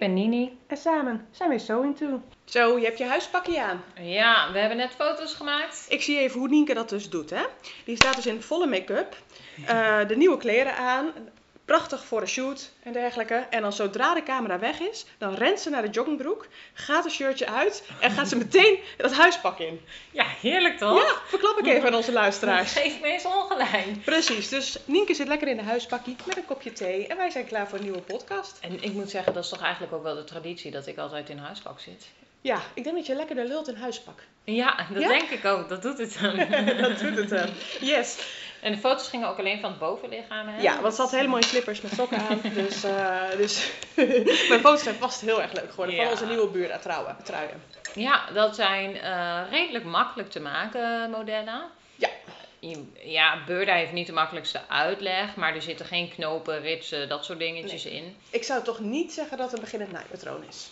ben Nini. en samen zijn we Sewing To. Zo, je hebt je huispakje aan. Ja, we hebben net foto's gemaakt. Ik zie even hoe Nienke dat dus doet, hè. Die staat dus in volle make-up, eh, de nieuwe kleren aan, prachtig voor een shoot en dergelijke. En dan zodra de camera weg is, dan rent ze naar de joggingbroek, gaat het shirtje uit en gaat ze meteen dat huispak in. Ja, heerlijk toch? Ja, verklap ik even aan onze luisteraars. Geef me eens ongelijk. Precies, dus Nienke zit lekker in de huispakje met een kopje thee en wij zijn klaar voor een nieuwe podcast. En ik moet zeggen, dat is toch eigenlijk ook wel de traditie dat ik altijd in huispak zit. Ja, ik denk dat je lekker de lult in huispak. Ja, dat Ja? denk ik ook. Dat doet het dan. dat doet het hem. Yes. En de foto's gingen ook alleen van het bovenlichaam. Hè? Ja, want ze had hele mooie slippers met sokken aan. Dus, eh, dus mijn foto's zijn vast heel erg leuk geworden. Van Ja. onze nieuwe buurt trouwen, truien. Ja, dat zijn eh, redelijk makkelijk te maken modellen. Ja. Ja, Burda heeft niet de makkelijkste uitleg, maar er zitten geen knopen, ritsen, dat soort dingetjes in. Ik zou toch niet zeggen dat het een beginnend naaipatroon is.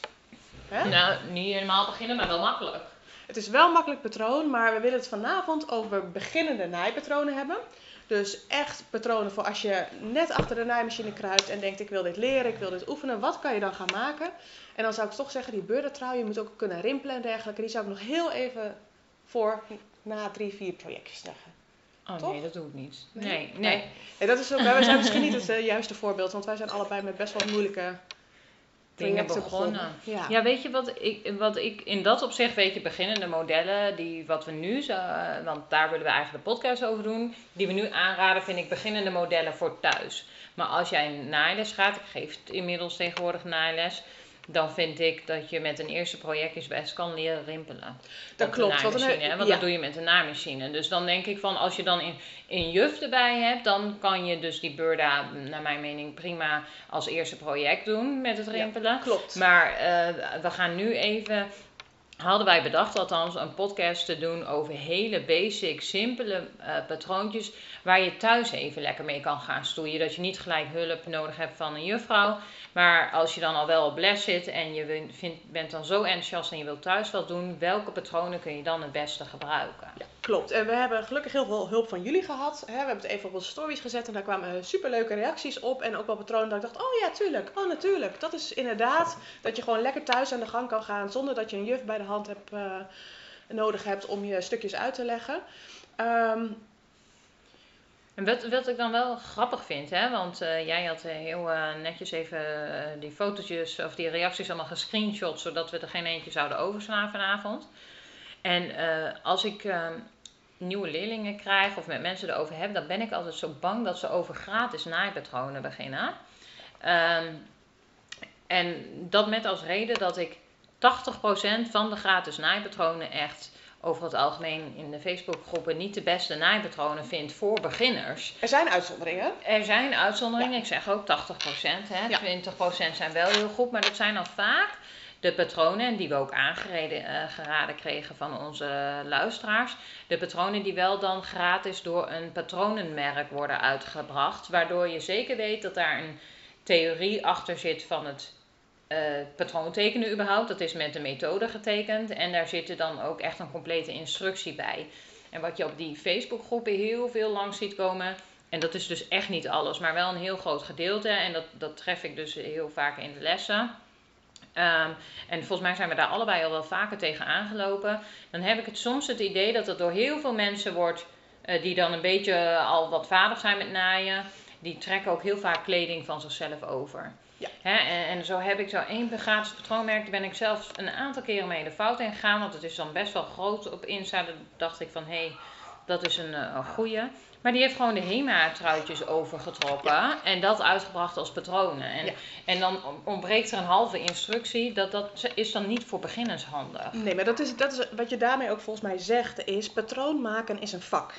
Hè? Nou, niet helemaal beginnen, maar wel makkelijk. Het is wel een makkelijk patroon, maar we willen het vanavond over beginnende naaipatronen hebben. Dus echt patronen voor als je net achter de naaimachine kruipt en denkt ik wil dit leren, ik wil dit oefenen. Wat kan je dan gaan maken? En dan zou ik toch zeggen, die beurdentrui, je moet ook kunnen rimpelen en dergelijke. Die zou ik nog heel even voor na drie, vier projectjes leggen. Oh Toch? nee, dat doe ik niet. Nee? Nee, nee. Nee, dat is ook, wij zijn misschien niet het eh, juiste voorbeeld, want wij zijn allebei met best wel moeilijke Dingen begonnen. Ja. Ja, weet je wat ik, wat ik in dat opzicht, weet je, beginnende modellen, die wat we nu, zo, eh, want daar willen we eigenlijk de podcast over doen, die we nu aanraden, vind ik beginnende modellen voor thuis. Maar als jij naailes gaat, ik geef inmiddels tegenwoordig naailes, dan vind ik dat je met een eerste projectjes best kan leren rimpelen. Dat klopt, want een- naaimachine, hè, want ja. dat doe je met een naaimachine. Dus dan denk ik van, als je dan in, in juf erbij hebt, dan kan je dus die Burda, naar mijn mening, prima als eerste project doen met het rimpelen. Klopt. Maar eh, we gaan nu even, hadden wij bedacht althans, een podcast te doen over hele basic, simpele eh, patroontjes waar je thuis even lekker mee kan gaan stoeien. Dat je niet gelijk hulp nodig hebt van een juffrouw. Maar als je dan al wel op les zit en je vindt, bent dan zo enthousiast en je wilt thuis wat doen, welke patronen kun je dan het beste gebruiken? Ja, klopt. En we hebben gelukkig heel veel hulp van jullie gehad. We hebben het even op onze stories gezet en daar kwamen superleuke reacties op. En ook wel patronen dat ik dacht, oh ja, tuurlijk, oh natuurlijk. Dat is inderdaad dat je gewoon lekker thuis aan de gang kan gaan zonder dat je een juf bij de hand hebt, eh, nodig hebt om je stukjes uit te leggen. Ehm, En wat, wat ik dan wel grappig vind, hè, want eh, jij had eh, heel netjes even die fotootjes of die reacties allemaal gescreenshot, zodat we er geen eentje zouden overslaan vanavond. En als ik eh, nieuwe leerlingen krijg of met mensen erover heb, dan ben ik altijd zo bang dat ze over gratis naaipatronen beginnen. Ehm, en dat met als reden dat ik 80% van de gratis naaipatronen echt over het algemeen in de Facebookgroepen niet de beste naaipatronen vind voor beginners. er zijn uitzonderingen. Er zijn uitzonderingen, ik zeg ook 80%. Hè. Ja. 20% zijn wel heel goed, maar dat zijn dan vaak de patronen, en die we ook aangereden eh, geraden kregen van onze luisteraars. De patronen die wel dan gratis door een patronenmerk worden uitgebracht. Waardoor je zeker weet dat daar een theorie achter zit van het eh patroon tekenen überhaupt. Dat is met de methode getekend. En daar zit dan ook echt een complete instructie bij. En wat je op die Facebookgroepen heel veel langs ziet komen. En dat is dus echt niet alles, maar wel een heel groot gedeelte. En dat, dat tref ik dus heel vaak in de lessen. Ehm, en volgens mij zijn we daar allebei al wel vaker tegen aangelopen. Dan heb ik het soms het idee dat het door heel veel mensen wordt eh, die dan een beetje al wat vaardig zijn met naaien. Die trekken ook heel vaak kleding van zichzelf over. Ja. Hè, en, en zo heb ik zo één gratis patroonmerk. Daar ben ik zelfs een aantal keren mee de fout in gegaan. Want het is dan best wel groot op Insta. Dan dacht ik van, hé, hey, dat is een, eh, een goeie. Maar die heeft gewoon de HEMA-truitjes overgetrokken. En dat uitgebracht als patronen. En, Ja. en dan ontbreekt er een halve instructie. Dat, dat is dan niet voor beginners handig. Nee, maar dat is, dat is wat je daarmee ook volgens mij zegt, is patroon maken is een vak.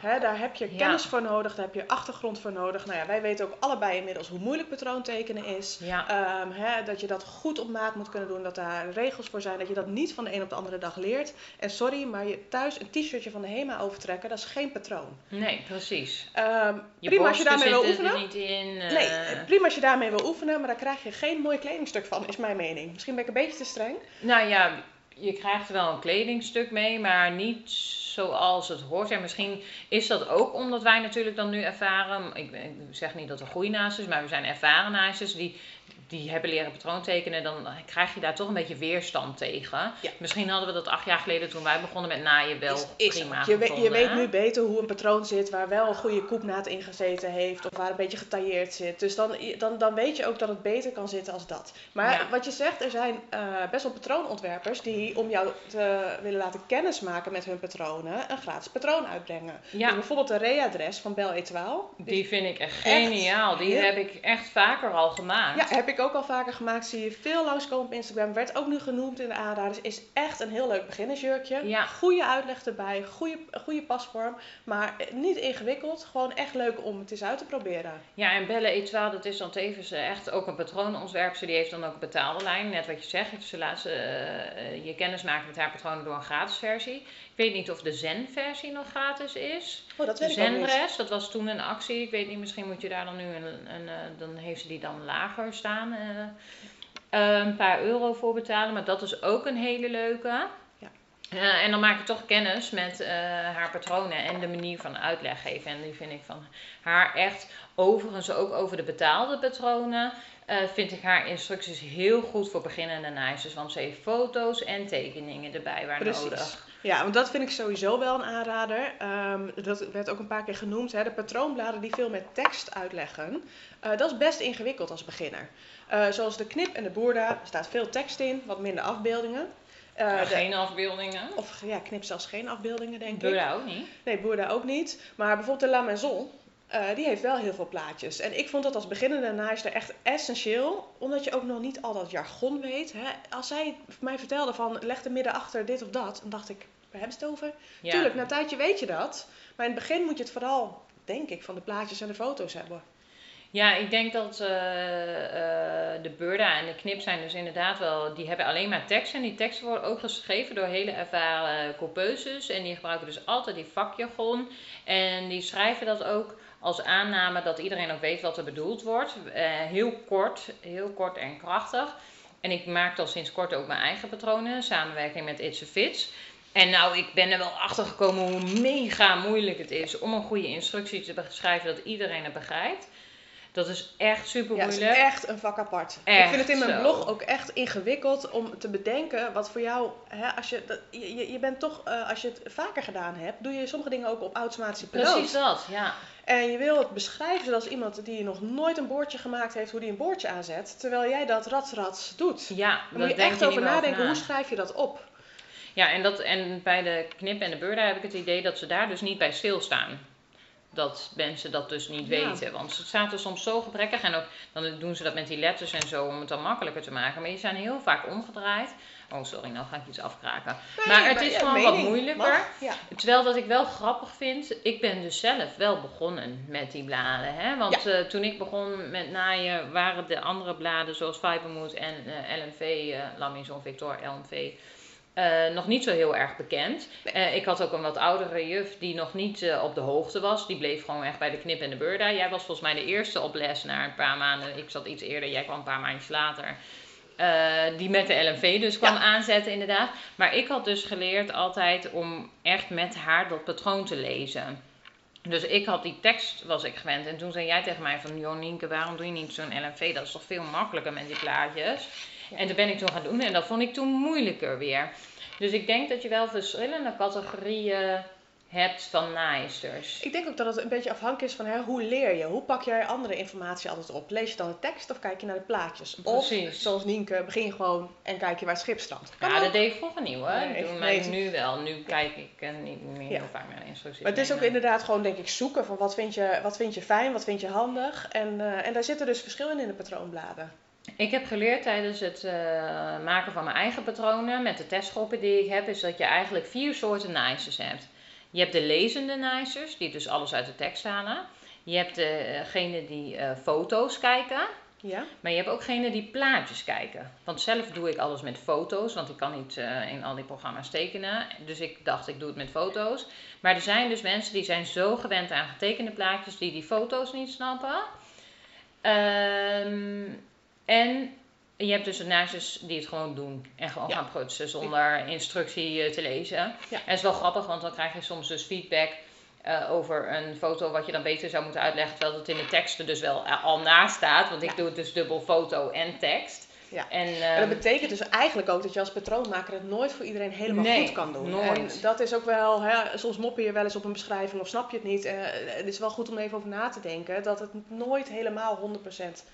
Hè, daar heb je Ja. kennis voor nodig, daar heb je achtergrond voor nodig. Nou ja, wij weten ook allebei inmiddels hoe moeilijk patroontekenen is. Ja. Ehm, hè, dat je dat goed op maat moet kunnen doen, dat daar regels voor zijn, dat je dat niet van de een op de andere dag leert. En sorry, maar je thuis een t-shirtje van de HEMA overtrekken, dat is geen patroon. Nee, precies. Ehm, Je prima als je daarmee wil er oefenen. niet in. eh, Nee, prima als je daarmee wil oefenen, maar daar krijg je geen mooi kledingstuk van, is mijn mening. Misschien ben ik een beetje te streng. Nou ja, je krijgt er wel een kledingstuk mee, maar niet zoals het hoort. En misschien is dat ook omdat wij natuurlijk dan nu ervaren. Ik, zeg niet dat naast is, maar we zijn ervaren naast die die hebben leren patroon tekenen, dan krijg je daar toch een beetje weerstand tegen. Ja. Misschien hadden we dat acht jaar geleden toen wij begonnen met naaien wel Is, is prima je, weet, je weet nu beter hoe een patroon zit waar wel een goede koepnaad in gezeten heeft of waar een beetje getailleerd zit. Dus dan, dan, dan weet je ook dat het beter kan zitten als dat. Maar Ja. wat je zegt, er zijn eh, best wel patroonontwerpers die om jou te willen laten kennismaken met hun patronen een gratis patroon uitbrengen. Ja. Dus bijvoorbeeld de re-adres van Bel Etoile. Die vind ik echt geniaal. Die heb ik echt vaker al gemaakt. Ja, heb ik ook al vaker gemaakt. Zie je veel langskomen op Instagram. Werd ook nu genoemd in de aanraders. Is echt een heel leuk beginnersjurkje. Ja. Goede uitleg erbij. Goede, goede pasvorm. Maar niet ingewikkeld. Gewoon echt leuk om het eens uit te proberen. Ja, en Belle Etoile, dat is dan tevens echt ook een patroonontwerpster. Die heeft dan ook een betaalde lijn. Net wat je zegt, ze eh, je kennis maken met haar patronen door een gratis versie. Ik weet niet of de Zen-versie nog gratis is. Oh, dat De weet ik niet. Zenres, dat was toen een actie. Ik weet niet, misschien moet je daar dan nu een, een, eh, dan heeft ze die dan lager staan. Eh, eh, een paar euro voor betalen, maar dat is ook een hele leuke. Ja. Eh, en dan maak je toch kennis met haar patronen en de manier van uitleg geven. En die vind ik van haar echt, overigens ook over de betaalde patronen, vind ik haar instructies heel goed voor beginnende naaisters. Want ze heeft foto's en tekeningen erbij waar Precies. nodig. Ja, want dat vind ik sowieso wel een aanrader. Ehm, dat werd ook een paar keer genoemd. Hè? De patroonbladen die veel met tekst uitleggen. Dat is best ingewikkeld als beginner. Eh, zoals de knip en de boerda. Er staat veel tekst in, wat minder afbeeldingen. Eh, Ja, de- geen afbeeldingen. Of ja, knip zelfs geen afbeeldingen, denk ik. Beurda ook niet. Nee, Boerda ook niet. Maar bijvoorbeeld de La Maison, eh, die heeft wel heel veel plaatjes. En ik vond dat als beginnende naaister echt essentieel, omdat je ook nog niet al dat jargon weet. Hè. Als zij mij vertelde van, leg de midden achter dit of dat, dan dacht ik, waar hebben ze het over? Ja. Tuurlijk, na een tijdje weet je dat. Maar in het begin moet je het vooral, denk ik, van de plaatjes en de foto's hebben. Ja, ik denk dat eh, eh, de Burda en de Knip zijn dus inderdaad wel, die hebben alleen maar tekst. En die teksten worden ook geschreven door hele ervaren coupeuses. En die gebruiken dus altijd die vakjargon. En die schrijven dat ook als aanname dat iedereen ook weet wat er bedoeld wordt. Eh, heel kort, heel kort en krachtig. En ik maak al sinds kort ook mijn eigen patronen, samenwerking met It's a Fits. En nou, ik ben er wel achter gekomen hoe mega moeilijk het is om een goede instructie te beschrijven dat iedereen het begrijpt. Dat is echt super Ja, het moeilijk. is echt een vak apart. ik vind het in mijn zo. blog ook echt ingewikkeld om te bedenken wat voor jou, hè, als je, dat, je, je- bent toch, eh, als je het vaker gedaan hebt, doe je sommige dingen ook op automatische piloot. Precies dat, ja. En je wil het beschrijven zoals iemand die nog nooit een boordje gemaakt heeft, hoe die een boordje aanzet, terwijl jij dat rats doet. Ja, Dan daar moet je denk echt je over nadenken, na. hoe schrijf je dat op? Ja, en, dat, en bij de knip en de beurda heb ik het idee dat ze daar dus niet bij stilstaan. Dat mensen dat dus niet Ja. weten. Want het staat er soms zo gebrekkig. En ook, dan doen ze dat met die letters en zo om het dan makkelijker te maken. Maar die zijn heel vaak omgedraaid. Oh, sorry, nou ga ik iets afkraken. Nee, maar het is gewoon wat moeilijker. mag, ja. Terwijl dat ik wel grappig vind, ik ben dus zelf wel begonnen met die bladen. Hè? Want eh, toen ik begon met naaien waren de andere bladen zoals Fibermood en eh, LMV, eh La Maison Victor, LMV, eh, nog niet zo heel erg bekend. Eh, ik had ook een wat oudere juf die nog niet eh, op de hoogte was. Die bleef gewoon echt bij de knip en de beurda. Jij was volgens mij de eerste op les na een paar maanden. Ik zat iets eerder, jij kwam een paar maandjes later. Die met de LMV dus kwam Ja. aanzetten inderdaad. Maar ik had dus geleerd altijd om echt met haar dat patroon te lezen. Dus ik had die tekst, was ik gewend. En toen zei jij tegen mij van, Jonienke, waarom doe je niet zo'n LMV? Dat is toch veel makkelijker met die plaatjes. En dat ben ik toen gaan doen en dat vond ik toen moeilijker weer. Dus ik denk dat je wel verschillende categorieën hebt van naaisters. Ik denk ook dat het een beetje afhankelijk is van hè, hoe leer je? Hoe pak jij andere informatie altijd op? Lees je dan de tekst of kijk je naar de plaatjes? Of, Precies. zoals Nienke, begin je gewoon en kijk je waar het schip strandt. Ja, ook. dat deed ik vroeger niet hoor. Nee, ik doe maar nu wel. Nu kijk ik niet meer Ja. heel vaak naar instructies. Maar het is ook inderdaad gewoon, denk ik, zoeken van wat vind je, wat vind je fijn, wat vind je handig. En, eh, en daar zitten dus verschillen in de patroonbladen. Ik heb geleerd tijdens het eh, maken van mijn eigen patronen met de testgroepen die ik heb, is dat je eigenlijk vier soorten naaisters hebt. Je hebt de lezende naaisters, die dus alles uit de tekst halen. Je hebt degene die eh, foto's kijken. Ja? Maar je hebt ook gene die plaatjes kijken. Want zelf doe ik alles met foto's, want ik kan niet eh, in al die programma's tekenen. Dus ik dacht, ik doe het met foto's. Maar er zijn dus mensen die zijn zo gewend aan getekende plaatjes die die foto's niet snappen. Ehm, en je hebt dus naastjes die het gewoon doen. En gewoon Ja. gaan prutsen zonder instructie eh, te lezen. Ja. En het is wel grappig, want dan krijg je soms dus feedback. eh, over een foto wat je dan beter zou moeten uitleggen, terwijl het in de teksten dus wel al naast staat. Want ik doe het dus dubbel foto en tekst. Ja. En, Maar dat ehm, betekent dus eigenlijk ook dat je als patroonmaker het nooit voor iedereen helemaal Nee, goed kan doen. nooit. En dat is ook wel, hè, soms mopper je wel eens op een beschrijving of snap je het niet. Eh, het is wel goed om even over na te denken dat het nooit helemaal 100%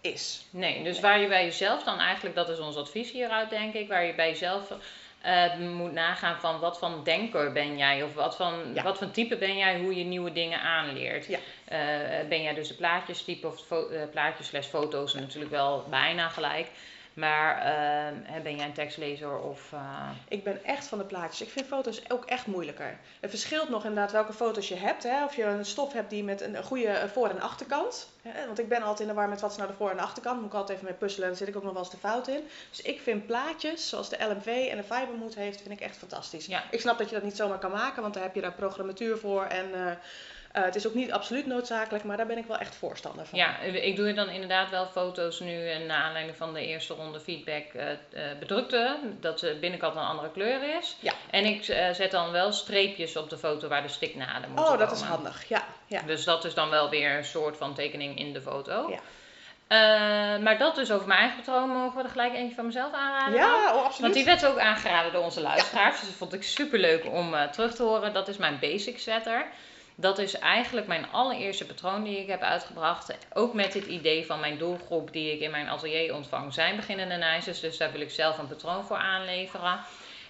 is. Nee, dus waar je bij jezelf dan eigenlijk, dat is ons advies hieruit denk ik, waar je bij jezelf eh, moet nagaan van wat van denker ben jij of wat van, Ja. wat van type ben jij, hoe je nieuwe dingen aanleert. Ja. Eh, ben jij dus de plaatjestype of eh, plaatjes slash foto's natuurlijk wel bijna gelijk. Maar eh, hè, ben jij een tekstlezer of... eh, Ik ben echt van de plaatjes. Ik vind foto's ook echt moeilijker. Het verschilt nog inderdaad welke foto's je hebt. Hè? Of je een stof hebt die met een goede eh, voor- en achterkant. Hè? Want ik ben altijd in de war met wat is nou de voor- en achterkant. Moet ik altijd even mee puzzelen. Daar zit ik ook nog wel eens de fout in. Dus ik vind plaatjes zoals de LMV en de Fibermood heeft, vind ik echt fantastisch. Ja. Ik snap dat je dat niet zomaar kan maken, want daar heb je daar programmatuur voor. En eh, eh, het is ook niet absoluut noodzakelijk, maar daar ben ik wel echt voorstander van. Ja, ik doe dan inderdaad wel foto's nu en naar aanleiding van de eerste ronde feedback eh, eh, bedrukte, dat de binnenkant een andere kleur is. Ja. En ik zet dan wel streepjes op de foto waar de stiknaden moeten Oh, dat is handig. Ja, ja. Dus dat is dan wel weer een soort van tekening in de foto. Ja. Maar dat dus over mijn eigen patroon mogen we er gelijk eentje van mezelf aanraden. Ja, oh, absoluut. Want die werd ook aangeraden door onze luisteraars. Dus dat vond ik super leuk om terug te horen. Dat is mijn basic sweater. Dat is eigenlijk mijn allereerste patroon die ik heb uitgebracht. Ook met het idee van mijn doelgroep die ik in mijn atelier ontvang zijn beginnende nijzers. Dus daar wil ik zelf een patroon voor aanleveren.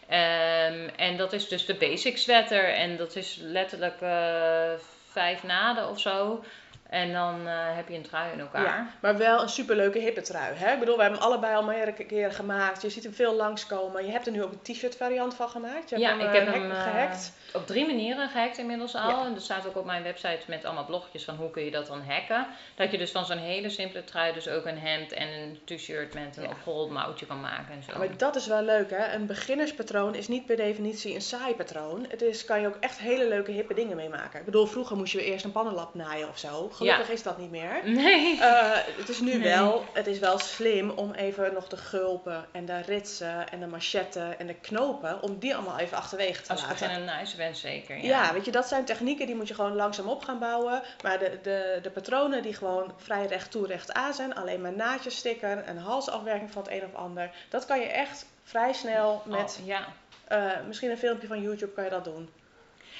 Ehm, en dat is dus de basic sweater. En dat is letterlijk eh, vijf naden of zo. En dan eh, heb je een trui in elkaar. Ja, maar wel een superleuke hippe trui. Hè? Ik bedoel, we hebben hem allebei al meerdere keren gemaakt. Je ziet hem veel langskomen. Je hebt er nu ook een t-shirt variant van gemaakt. Je Ja, hem, ik heb eh, hem eh, gehackt. op drie manieren gehackt inmiddels al. Ja. En dat staat ook op mijn website met allemaal blogjes van hoe kun je dat dan hacken. Dat je dus van zo'n hele simpele trui dus ook een hemd en een t-shirt met een Ja. opgerold mouwtje kan maken en zo. Maar dat is wel leuk, hè? Een beginnerspatroon is niet per definitie een saai patroon. Het is, kan je ook echt hele leuke hippe dingen mee maken. Ik bedoel, vroeger moest je eerst een pannenlap naaien of zo. Gelukkig is dat niet meer. Nee. Eh, het is nu Nee. wel, het is wel slim om even nog de gulpen en de ritsen en de machetten en de knopen, om die allemaal even achterwege te Als je laten. beginnende nice bent zeker. Ja. Ja. weet je, dat zijn technieken die moet je gewoon langzaam op gaan bouwen. Maar de, de, de patronen die gewoon vrij recht toe, recht aan zijn, alleen maar naadjes stikken, een halsafwerking van het een of ander, dat kan je echt vrij snel met, Oh, ja. eh, misschien een filmpje van YouTube kan je dat doen.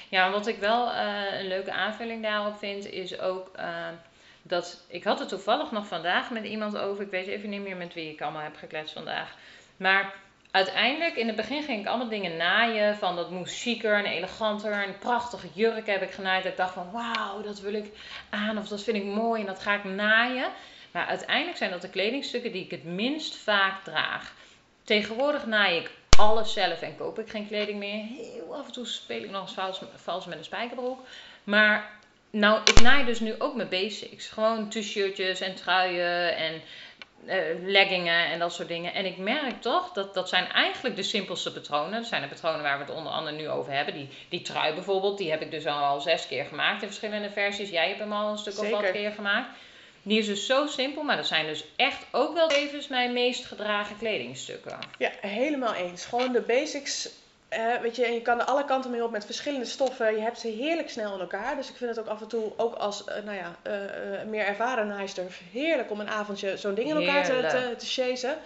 Ja, wat ik wel eh, een leuke aanvulling daarop vind, is ook eh, dat ik had het toevallig nog vandaag met iemand over. Ik weet even niet meer met wie ik allemaal heb gekletst vandaag. Maar uiteindelijk, in het begin ging ik allemaal dingen naaien. Van dat moest chiquer en eleganter. Een prachtige jurk heb ik genaaid. Ik dacht van wauw, dat wil ik aan of dat vind ik mooi en dat ga ik naaien. Maar uiteindelijk zijn dat de kledingstukken die ik het minst vaak draag. Tegenwoordig naai ik alles zelf en koop ik geen kleding meer. Heel af en toe speel ik nog eens vals, vals met een spijkerbroek. Maar nou, ik naai dus nu ook mijn basics. Gewoon t-shirtjes en truien en eh, leggingen en dat soort dingen. En ik merk toch dat dat zijn eigenlijk de simpelste patronen. Dat zijn de patronen waar we het onder andere nu over hebben. Die, die trui bijvoorbeeld, die heb ik dus al, al zes keer gemaakt in verschillende versies. Jij hebt hem al een stuk of wat keer gemaakt. Die is dus zo simpel, maar dat zijn dus echt ook wel tevens mijn meest gedragen kledingstukken. Ja, helemaal eens. Gewoon de basics. weet je, en je kan er alle kanten mee op met verschillende stoffen. Je hebt ze heerlijk snel in elkaar. Dus ik vind het ook af en toe, ook als eh, nou ja, eh, eh, meer ervaren naaister, heerlijk om een avondje zo'n ding in elkaar te, te, Heerlijk. te chasen.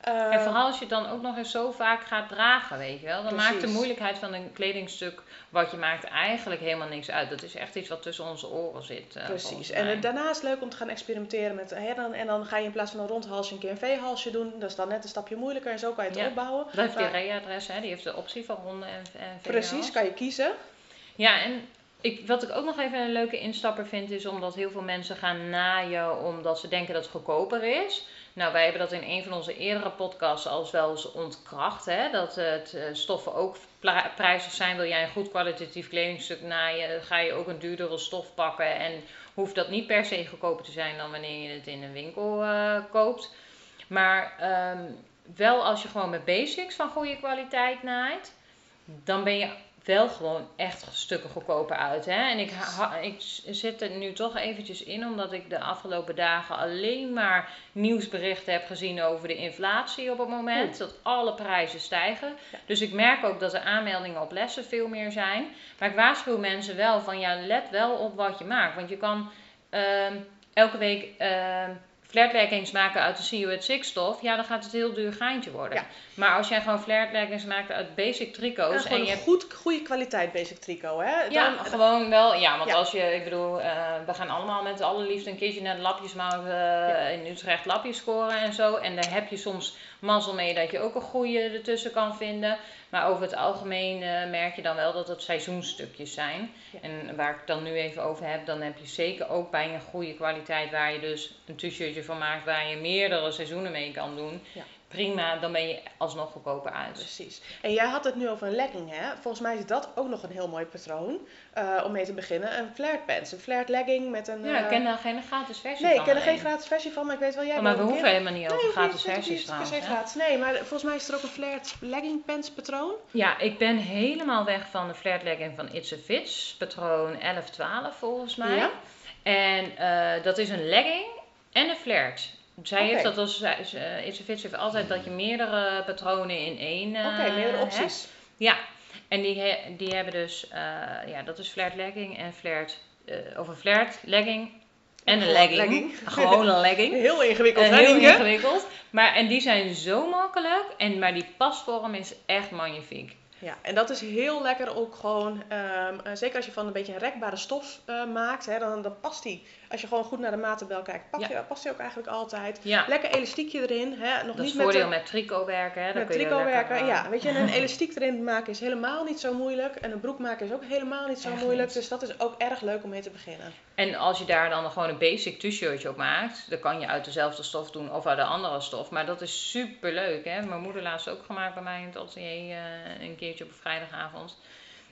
Eh, En vooral als je het dan ook nog eens zo vaak gaat dragen, weet je wel. Dan maakt de moeilijkheid van een kledingstuk wat je maakt eigenlijk helemaal niks uit. Dat is echt iets wat tussen onze oren zit. eh, Precies. En mij. het- daarna is het leuk om te gaan experimenteren met hè, dan, en dan ga je in plaats van een rond halsje een keer een V-halsje doen. Dat is dan net een stapje moeilijker en zo kan je het Ja. opbouwen. Dat heeft die Rea-adres, hè? die heeft de optie van ronde en, en Precies, kan je kiezen. Ja, en ik, wat ik ook nog even een leuke instapper vind, is omdat heel veel mensen gaan naaien omdat ze denken dat het goedkoper is. Nou, wij hebben dat in een van onze eerdere podcasts al wel eens ontkracht. Hè? Dat het eh, stoffen ook prijzig zijn. Wil jij een goed kwalitatief kledingstuk naaien, ga je ook een duurdere stof pakken. En hoeft dat niet per se goedkoper te zijn dan wanneer je het in een winkel eh, koopt. Maar ehm, wel als je gewoon met basics van goede kwaliteit naait, dan ben je wel gewoon echt stukken goedkoper uit. Hè? En ik, ik zit er nu toch eventjes in, omdat ik de afgelopen dagen alleen maar nieuwsberichten heb gezien over de inflatie op het moment. Dat alle prijzen stijgen. Ja. Dus ik merk ook dat de aanmeldingen op lessen veel meer zijn. Maar ik waarschuw mensen wel van ja, let wel op wat je maakt. Want je kan ehm, elke week ehm flairtleggings maken uit de See You at Six stof. Ja, dan gaat het een heel duur geintje worden. Ja. Maar als jij gewoon flairtleggings maakt uit basic En tricots en je een goed, goede kwaliteit basic tricot, hè? ja, Dan- gewoon wel. Ja, want Ja. als je, ik bedoel, eh, we gaan allemaal met alle liefde een keertje naar de lapjesmarkt eh, in Utrecht lapjes scoren en zo. En daar heb je soms mazzel mee dat je ook een goede ertussen kan vinden. Maar over het algemeen eh, merk je dan wel dat het seizoenstukjes zijn. Ja. En waar ik het dan nu even over heb, dan heb je zeker ook bij een goede kwaliteit waar je dus een t-shirtje van maakt waar je meerdere seizoenen mee kan doen. Ja. Prima, dan ben je alsnog goedkoper uit. Precies. En jij had het nu over een legging, hè? Volgens mij is dat ook nog een heel mooi patroon eh, om mee te beginnen. Een flared pants, een flared legging met een... Ja, ik eh, ken daar geen gratis versie Nee, van. ik ken er geen gratis versie van, maar ik weet wel jij Oh, maar we hoeven helemaal niet Nee, over gratis versies niet per trouwens. hè? gratis. Nee, maar volgens mij is er ook een flared legging pants patroon. Ja, ik ben helemaal weg van de flared legging van It's a Fits, patroon 1112 volgens mij. Ja. En eh, dat is een legging en een flared. Zij heeft dat als, ze- eh, It's a Fits heeft altijd dat je meerdere patronen in één eh, Oké, meerdere hebt. opties. Ja, en die, he- die hebben dus, eh, ja, dat is flared legging en flared, eh of een flared legging en een legging. legging. Gewoon een legging. Heel ingewikkeld, Eh, hè, heel ingewikkeld. Maar, en die zijn zo makkelijk. En, maar die pasvorm is echt magnifiek. Ja, en dat is heel lekker ook gewoon, ehm, eh, zeker als je van een beetje een rekbare stof eh, maakt, hè, dan, dan past die. Als je gewoon goed naar de matenbel kijkt, past, Ja. die, past die ook eigenlijk altijd. Ja, Lekker elastiekje erin, hè, nog dat is niet met voordeel de- met tricot werken. Hè. Dan Met kun je tricot werken, eh, ja. Weet je, en een elastiek erin maken is helemaal niet zo moeilijk. En een broek maken is ook helemaal niet zo Echt moeilijk. niet. Dus dat is ook erg leuk om mee te beginnen. En als je daar dan gewoon een basic t-shirtje op maakt, dan kan je uit dezelfde stof doen of uit een andere stof. Maar dat is super leuk. Hè? Mijn moeder laatst ook gemaakt bij mij in het atelier eh, een keertje op een vrijdagavond.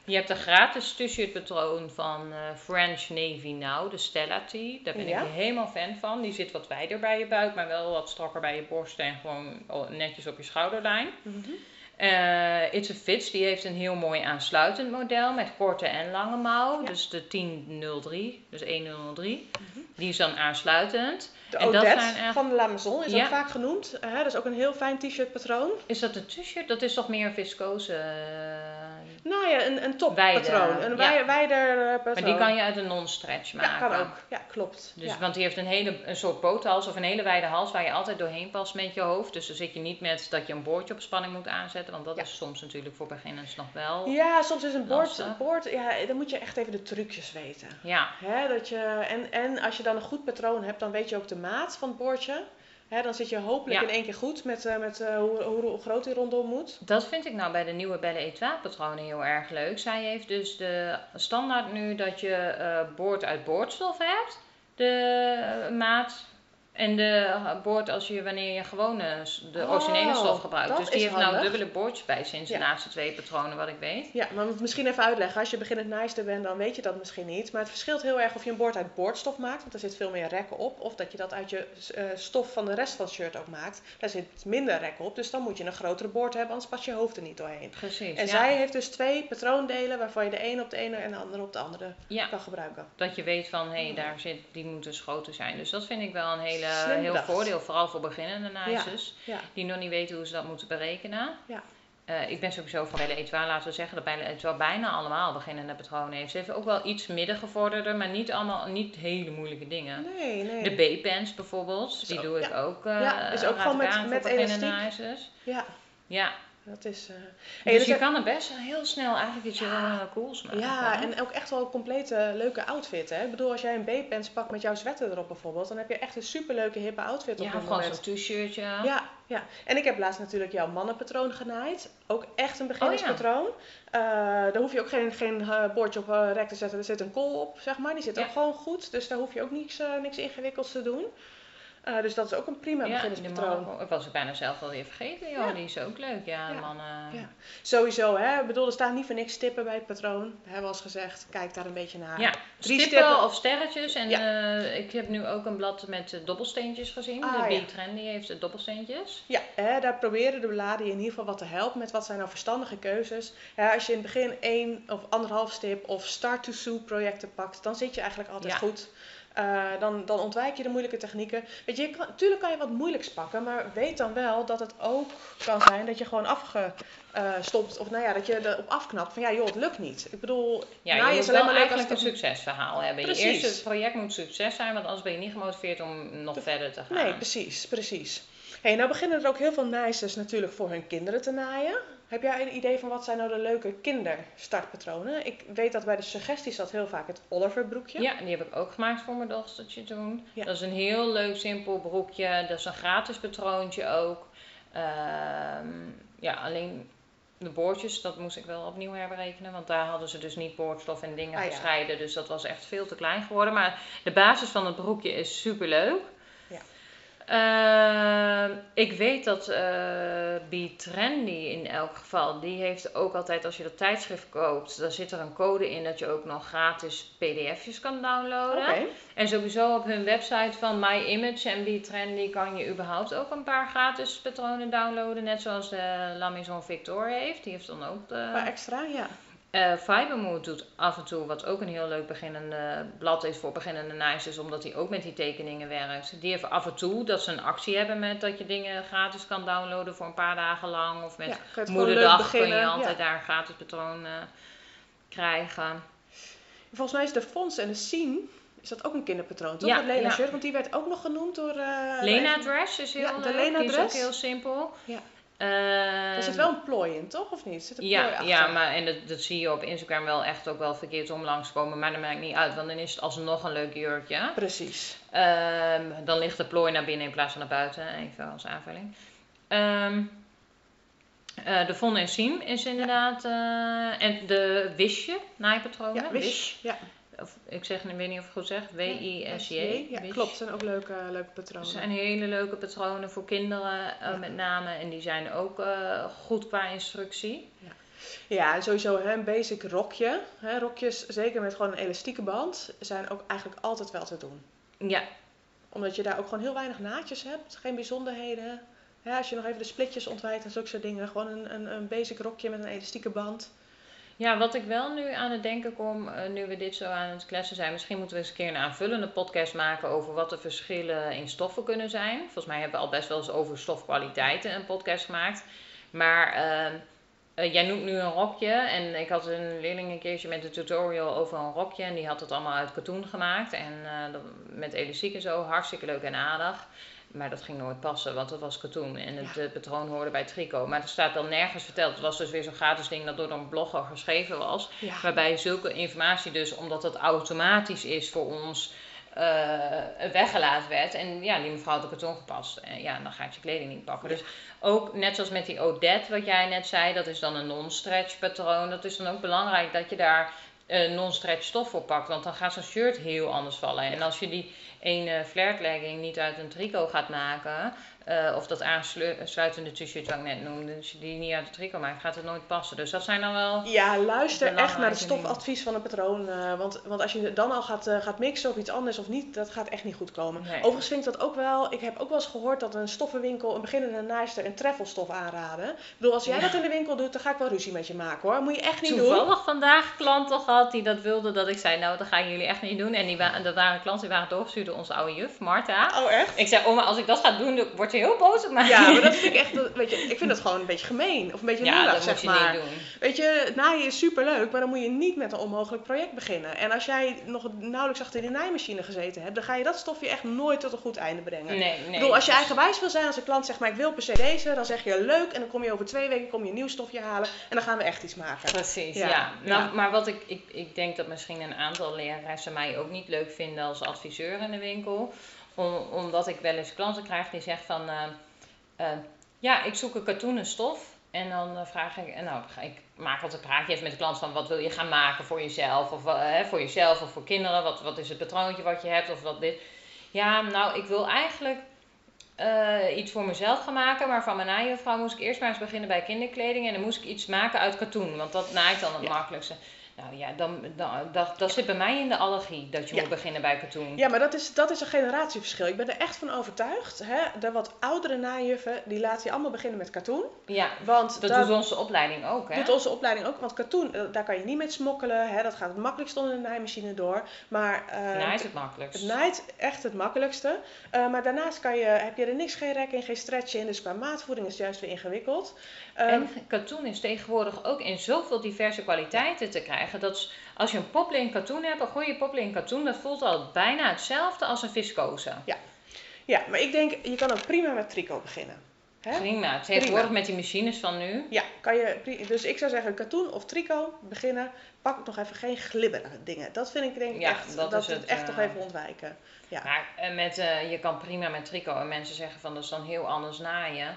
Je hebt een gratis t-shirt patroon van eh, French Navy Now, de Stella Tee. Daar ben Ja. ik helemaal fan van. Die zit wat wijder bij je buik, maar wel wat strakker bij je borst en gewoon netjes op je schouderlijn. Eh, It's a Fits, die heeft een heel mooi aansluitend model met korte en lange mouw. Ja. Dus de 1003, dus 1003. Die is dan aansluitend. De En dat Odette zijn echt- van de La Maison is Ja. ook vaak genoemd. Dat is ook een heel fijn t-shirt patroon. Is dat een t-shirt? Dat is toch meer viscose? eh, Nou ja, een, een top patroon. Een ja. wijder eh, patroon. Maar die kan je uit een non-stretch maken. Ja, kan ook. Ja, klopt. Dus, ja. Want die heeft een, hele, een soort boothals of een hele wijde hals waar je altijd doorheen past met je hoofd. Dus dan zit je niet met dat je een boordje op spanning moet aanzetten. Want dat Ja. is soms natuurlijk voor beginners nog wel. Ja, soms is een boord, Lastig. boord, ja, dan moet je echt even de trucjes weten. Ja, Hè, dat je, en, en als je dan een goed patroon hebt, dan weet je ook de maat van het boordje. Hè, dan zit je hopelijk Ja. in één keer goed met, eh, met eh, hoe, groot die rondom moet. Dat vind ik nou bij de nieuwe Belle Etoile patronen heel erg leuk. Zij heeft dus de standaard nu dat je eh, boord uit boordstof hebt. De maat. En de boord als je wanneer je gewone s- de Oh, originele stof gebruikt. Dus die heeft nou dubbele boordjes bij sinds Ja. de laatste twee patronen wat ik weet. Ja, maar misschien even uitleggen. Als je beginnend naaister bent, dan weet je dat misschien niet. Maar het verschilt heel erg of je een boord uit boordstof maakt, want daar zit veel meer rekken op. Of dat je dat uit je eh, stof van de rest van het shirt ook maakt. Daar zit minder rekken op, dus dan moet je een grotere boord hebben, anders past je hoofd er niet doorheen. Precies. En ja. zij heeft dus twee patroondelen waarvan je de ene op de ene en de andere op de andere Ja, kan gebruiken. dat je weet van hé, hey, daar zit, die moet dus groter zijn. Dus dat vind ik wel een hele, Slim heel bedacht. voordeel, vooral voor beginnende naaisters. Ja. die nog niet weten hoe ze dat moeten berekenen. Ja. Eh, ik ben sowieso van Belle Etoile, laten we zeggen dat Belle Etoile bijna allemaal beginnende patronen heeft. Ze heeft ook wel iets middengevorderde, maar niet allemaal niet hele moeilijke dingen. Nee, nee. De B-pens bijvoorbeeld, die ook- doe ik ook. eh Ja, is ook gewoon met- met elastiek. Ja, Ja, dat is... eh, dus je kan er best heel snel eigenlijk iets Ja. heel cools maken. Ja, en ook echt wel een complete leuke outfit. Hè? Ik bedoel, als jij een B-pens pakt met jouw sweater erop bijvoorbeeld, dan heb je echt een superleuke hippe outfit op ja gewoon zo'n t-shirtje. Ja, ja. En ik heb laatst natuurlijk jouw mannenpatroon genaaid. Ook echt een beginnerspatroon. Eh, daar hoef je ook geen, geen eh, bordje op rek te zetten. Er zit een kool op, zeg maar. Die zit ook gewoon goed. Dus daar hoef je ook niks, niks ingewikkelds te doen. Uh, dus dat is ook een prima Ja, die beginnerspatroon. ik was ik bijna zelf alweer vergeten, joh. Ja. Die is ook leuk, ja, Ja. mannen. Ja. Sowieso, hè. Ik bedoel, er staan niet voor niks stippen bij het patroon. We hebben al eens gezegd, kijk daar een beetje naar. Ja, Drie stippen, stippen. of sterretjes. En eh, ik heb nu ook een blad met eh, dobbelsteentjes gezien. Ah, de ja. B-Trendy heeft de dobbelsteentjes. Ja, hè, daar proberen de bladen je in ieder geval wat te helpen met wat zijn nou verstandige keuzes. Ja, als je in het begin één of anderhalf stip of start-to-sue projecten pakt, dan zit je eigenlijk altijd goed. Eh, dan, dan ontwijk je de moeilijke technieken. Weet je, je kan, natuurlijk kan je wat moeilijks pakken, maar weet dan wel dat het ook kan zijn dat je gewoon afgestopt, of nou ja, dat je erop afknapt van ja joh, het lukt niet. Ik bedoel, Ja, je is alleen maar leuk als eigenlijk een het succesverhaal hebben. Precies. Je eerste project moet succes zijn, want anders ben je niet gemotiveerd om nog verder te gaan. Nee, precies, precies. Hey, nou beginnen er ook heel veel naaisters natuurlijk voor hun kinderen te naaien. Heb jij een idee van wat zijn nou de leuke kinderstartpatronen? Ik weet dat bij de suggesties dat heel vaak het Oliver broekje. Ja, die heb ik ook gemaakt voor mijn dochtertje toen. Ja. Dat is een heel leuk, simpel broekje. Dat is een gratis patroontje ook. Ehm, ja, alleen de boordjes, dat moest ik wel opnieuw herberekenen. Want daar hadden ze dus niet boordstof en dingen Ah, ja. gescheiden. Dus dat was echt veel te klein geworden. Maar de basis van het broekje is super leuk. Ehm, ik weet dat eh B-Trendy in elk geval, die heeft ook altijd, als je dat tijdschrift koopt, dan zit er een code in dat je ook nog gratis pdf'jes kan downloaden. En sowieso op hun website van My Image en B-Trendy kan je überhaupt ook een paar gratis patronen downloaden. Net zoals de La Maison Victor heeft. Die heeft dan ook de... Qua extra, ja. Fibermood doet af en toe, wat ook een heel leuk beginnende blad is voor beginnende naaisters, omdat hij ook met die tekeningen werkt. Die heeft af en toe dat ze een actie hebben met dat je dingen gratis kan downloaden voor een paar dagen lang. Of met ja, moederdag kun je altijd ja. daar een gratis patroon eh, krijgen. Volgens mij is de Fons en de Sien, is dat ook een kinderpatroon, toch? Ja, Het Lena ja. shirt, want die werd ook nog genoemd door... eh, Lena Dress is heel Ja, de leuk. Lena die is ook heel simpel. Ja. Eh, Er zit wel een plooi in, toch? Of niet? Er Zit een plooi Ja, achter? ja, maar en dat, dat zie je op Instagram wel echt ook wel verkeerd om langskomen. Maar dat maakt niet uit, want dan is het alsnog een leuk jurkje. Precies. Ehm, dan ligt de plooi naar binnen in plaats van naar buiten, even als aanvulling. Ehm, eh, de Von en Siem is inderdaad. eh, en de Wisje, naaipatronen. Ja, wish. Ja. Of, ik zeg, ik weet niet of ik het goed zeg. W-I-S-J. Ja, klopt. zijn ook leuke, leuke Dat patronen. zijn hele leuke patronen voor kinderen eh, Ja. met name. En die zijn ook eh, goed qua instructie. Ja, en sowieso hè, een basic rokje. Hè, rokjes, zeker met gewoon een elastieke band, zijn ook eigenlijk altijd wel te doen. Ja, Omdat je daar ook gewoon heel weinig naadjes hebt, geen bijzonderheden. Ja, als je nog even de splitjes ontwijkt en zulke soort dingen. Gewoon een, een, een basic rokje met een elastieke band. Ja, wat ik wel nu aan het denken kom, eh, nu we dit zo aan het kletsen zijn, misschien moeten we eens een keer een aanvullende podcast maken over wat de verschillen in stoffen kunnen zijn. Volgens mij hebben we al best wel eens over stofkwaliteiten een podcast gemaakt. Maar eh, eh, jij noemt nu een rokje en ik had een leerling een keertje met een tutorial over een rokje en die had het allemaal uit katoen gemaakt en met elastiek en zo, hartstikke leuk en aardig. Maar dat ging nooit passen, want dat was katoen en het Ja. patroon hoorde bij tricot. Maar er staat dan nergens verteld. Het was dus weer zo'n gratis ding dat door een blogger geschreven was. Ja, Waarbij zulke informatie dus, omdat het automatisch is voor ons, eh, weggelaten werd. En ja, die mevrouw had de karton gepast. En ja, dan gaat je kleding niet pakken. Dus ook net zoals met die Odette, wat jij net zei, dat is dan een non-stretch patroon. Dat is dan ook belangrijk dat je daar eh, non-stretch stof voor pakt. Want dan gaat zo'n shirt heel anders vallen. En als je die ene flared legging niet uit een tricot gaat maken, eh, of dat aansluitende t-shirt wat ik net noemde, als je die niet uit een tricot maakt, gaat het nooit passen. Dus dat zijn dan wel ja luister echt naar het stofadvies van een patroon. eh, want, want als je dan al gaat, eh, gaat mixen of iets anders of niet, dat gaat echt niet goed komen. Nee. Overigens vind ik dat ook wel. Ik heb ook wel eens gehoord dat een stoffenwinkel een beginnende naaister een treffelstof aanraden. Ik bedoel, als jij Ja. dat in de winkel doet, dan ga ik wel ruzie met je maken hoor. Moet je echt niet doen. toevallig vandaag klanten gehad die dat wilden dat ik zei, nou dat gaan jullie echt niet doen. En die wa- dat waren klanten die waren doorgestuurd door onze oude juf, Marta. Oh echt? Ik zei, oma, als ik dat ga doen, dan word je heel boos op mij. Ja, maar dat vind ik echt, dat- weet je, ik vind dat gewoon een beetje gemeen. Of een beetje Ja, lullig, zeg moet je maar. niet doen. Weet je, naaien is superleuk, maar dan moet je niet met een onmogelijk project beginnen. En als jij nog nauwelijks achter die naaimachine gezeten hebt, dan ga je dat stofje echt nooit tot een goed einde brengen. Nee, nee. ik bedoel, als je dus- eigenwijs wil zijn, als een klant zegt, maar ik wil per se deze, dan zeg je leuk en dan kom je over twee weken kom je een nieuw stofje halen en dan gaan we echt iets maken. Precies, Ja, ja. Nou, ja. Maar wat ik, ik, ik denk dat misschien een aantal leraressen mij ook niet leuk vinden als adviseur in de winkel. Om, omdat ik wel eens klanten krijg die zeggen van, eh, eh, ja, ik zoek een katoenen stof. En dan eh, vraag ik, en nou, ik maak altijd een praatje even met de klant van wat wil je gaan maken voor jezelf? Of voor jezelf of voor kinderen, wat, wat is het patroontje wat je hebt of wat dit. Ja, nou, ik wil eigenlijk iets voor mezelf gaan maken. Maar van mijn naaijuffrouw moest ik eerst maar eens beginnen bij kinderkleding. En dan moest ik iets maken uit katoen. Want dat naait dan het Ja. makkelijkste. Nou ja, dan, dan, dat, dat zit bij mij in de allergie. Dat je Ja. moet beginnen bij katoen. Ja, maar dat is, dat is een generatieverschil. Ik ben er echt van overtuigd. Hè? De wat oudere najuffen, die laten je allemaal beginnen met katoen. Ja, Want dat daar doet onze opleiding ook, hè? doet onze opleiding ook. Want katoen, eh, daar kan je niet mee smokkelen. Hè? Dat gaat het makkelijkst onder de naaimachine door. Maar eh, Naait het makkelijkst. het naait echt het makkelijkste. Eh, maar daarnaast kan je, heb je er niks, geen rek in, geen stretch in. Dus qua maatvoering is het juist weer ingewikkeld. Ehm, En katoen is tegenwoordig ook in zoveel diverse kwaliteiten te krijgen. Dat is- als je een poppeling katoen hebt, een goede poppeling katoen, dat voelt al bijna hetzelfde als een viscose. ja, maar ik denk, je kan ook prima met tricot beginnen. Hè? Prima. Tegenwoordig met die machines van nu. Ja, kan je, dus ik zou zeggen katoen of tricot beginnen. Pak nog even geen glibberige dingen. Dat vind ik denk ik Ja, echt, dat dat, is het het, echt eh, toch even ontwijken. Ja. Maar eh, met, eh, je kan prima met tricot. En mensen zeggen van dat is dan heel anders naaien.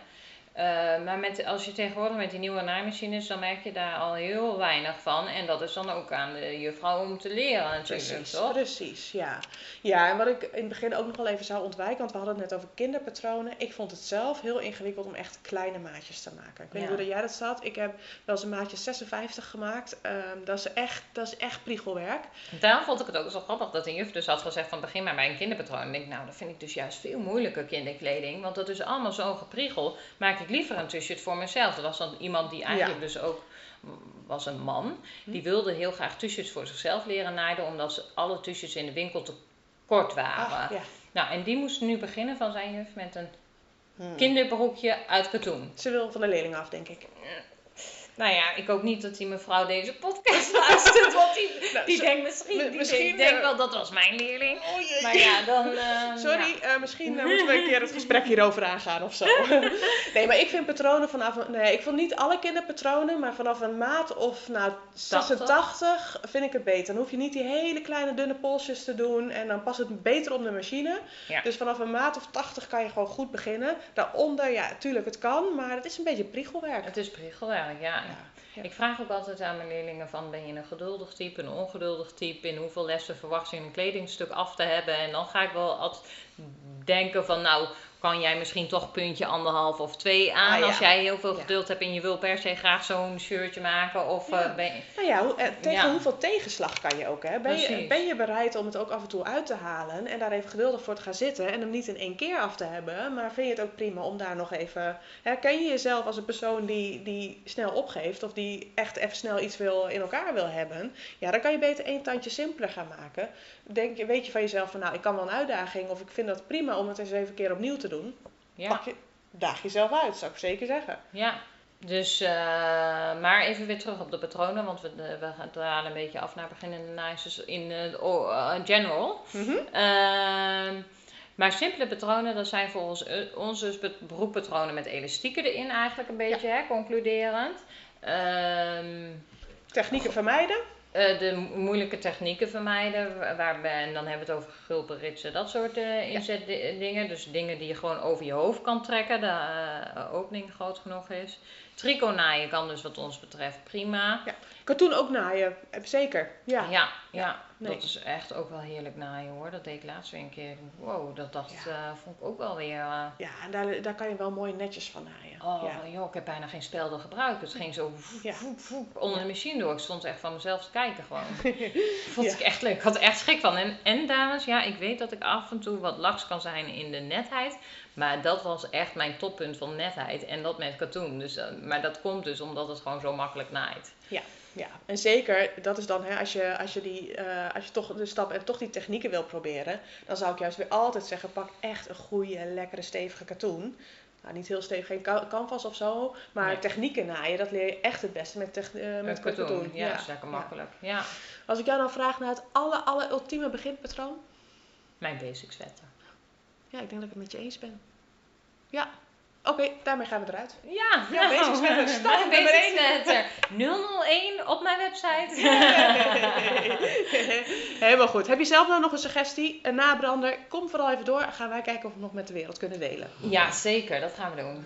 Eh, maar met, als je tegenwoordig met die nieuwe naaimachines, dan merk je daar al heel weinig van. En dat is dan ook aan de juffrouw om te leren natuurlijk, Precies, toch? precies, ja. Ja, en wat ik in het begin ook nog wel even zou ontwijken, want we hadden het net over kinderpatronen. Ik vond het zelf heel ingewikkeld om echt kleine maatjes te maken. Ik weet niet Ja. hoe dat jij dat zat. Ik heb wel eens een maatje 56 gemaakt. Ehm, dat, is echt, dat is echt priegelwerk. Daarom vond ik het ook zo grappig dat een juf dus had gezegd van begin maar bij een kinderpatroon. En ik denk, nou dat vind ik dus juist veel moeilijker kinderkleding. Want dat is allemaal zo'n gepriegel. Maak ik liever een t-shirt voor mezelf. Er was dan iemand die eigenlijk dus ook was een man. Die wilde heel graag t-shirts voor zichzelf leren naaien. Omdat ze alle t-shirts in de winkel te kort waren. Ja. Nou, en die moest nu beginnen van zijn juf met een Hmm. kinderbroekje uit katoen. Ze wil van de leerling af, denk ik. Nou ja, ik hoop niet dat die mevrouw deze podcast luistert. Want die, Nou, die zo- denkt misschien, mi- die misschien, denkt, denkt eh, wel dat was mijn leerling. Oh jee. Maar ja, dan... eh, Sorry, ja. eh, misschien moeten we een keer het gesprek hierover aangaan of zo. nee, maar ik vind patronen vanaf... Nee, ik vond niet alle kinderpatronen, maar vanaf een maat of nou, 86 vind ik het beter. Dan hoef je niet die hele kleine dunne polsjes te doen en dan past het beter op de machine. Ja. Dus vanaf een maat of 80 kan je gewoon goed beginnen. Daaronder, ja, tuurlijk, het kan, maar het is een beetje priegelwerk. Het is priegelwerk, ja. Ik vraag ook altijd aan mijn leerlingen van ben je een geduldig type, een ongeduldig type, in hoeveel lessen verwacht je een kledingstuk af te hebben. En dan ga ik wel altijd denken van nou, kan jij misschien toch puntje anderhalf of twee aan Ah, ja. als jij heel veel Ja. geduld hebt en je wil per se graag zo'n shirtje maken of Ja. eh, ben je- Nou ja, hoe- eh, tegen Ja. hoeveel tegenslag kan je ook, hè? Ben je, ben je bereid om het ook af en toe uit te halen en daar even geduldig voor te gaan zitten en hem niet in één keer af te hebben, maar vind je het ook prima om daar nog even... Herken je jezelf als een persoon die, die snel opgeeft of die echt even snel iets wil, in elkaar wil hebben? Ja, dan kan je beter één tandje simpeler gaan maken. Denk, weet je van jezelf van, nou, ik kan wel een uitdaging of ik vind dat prima om het eens even een keer opnieuw te doen. ja. Pak je, daag jezelf uit, zou ik zeker zeggen. Ja, dus, eh, maar even weer terug op de patronen, want we, we gaan een beetje af naar beginnende naaisters in eh, oh, eh, general. Mhm. Ehm, maar simpele patronen, dat zijn volgens eh, ons dus broekpatronen met elastieken erin eigenlijk een beetje, hè, concluderend. Ehm, Technieken vermijden. Eh, de mo- moeilijke technieken vermijden, wa- waarbij, en dan hebben we het over gulpen, ritsen, dat soort eh inzetdingen. Dus dingen die je gewoon over je hoofd kan trekken, de eh, opening groot genoeg is. Tricot naaien kan dus wat ons betreft prima. Katoen ook naaien, zeker. Ja. Ja, ja, nee. dat is echt ook wel heerlijk naaien hoor. Dat deed ik laatst weer een keer. Wow, dat, dat Ja. eh, vond ik ook wel weer... eh, Ja, en daar, daar kan je wel mooi netjes van naaien. Oh ja. joh, ik heb bijna geen spelden gebruikt. Het ging zo voep, Ja. voep, voep onder de machine door. Ik stond echt van mezelf te kijken gewoon. Vond ik echt leuk. Ik had er echt schrik van. En, en dames, ja, ik weet dat ik af en toe wat laks kan zijn in de netheid. Maar dat was echt mijn toppunt van netheid. En dat met katoen. Dus, eh, maar dat komt dus omdat het gewoon zo makkelijk naait. Ja, en zeker, dat is dan, hè, als, je, als, je die, eh, als je toch de stap en toch die technieken wil proberen, dan zou ik juist weer altijd zeggen, pak echt een goede, lekkere, stevige katoen. Nou, niet heel stevig, geen canvas of zo, maar Nee. technieken naaien, dat leer je echt het beste met, tech- eh, met, Met katoen. katoen. Ja, is lekker makkelijk. Ja. Als ik jou dan vraag naar het alle, alle ultieme beginpatroon, Mijn basic sweater. ja, ik denk dat ik het met je eens ben. Ja, oké, daarmee gaan we eruit. Ja, Ja, basic sweater, stap nummer basic één. sweater. 001 op mijn website. Helemaal goed. Heb je zelf nou nog een suggestie, een nabrander? Kom vooral even door. Gaan wij kijken of we nog met de wereld kunnen delen. ja, zeker. Dat gaan we doen.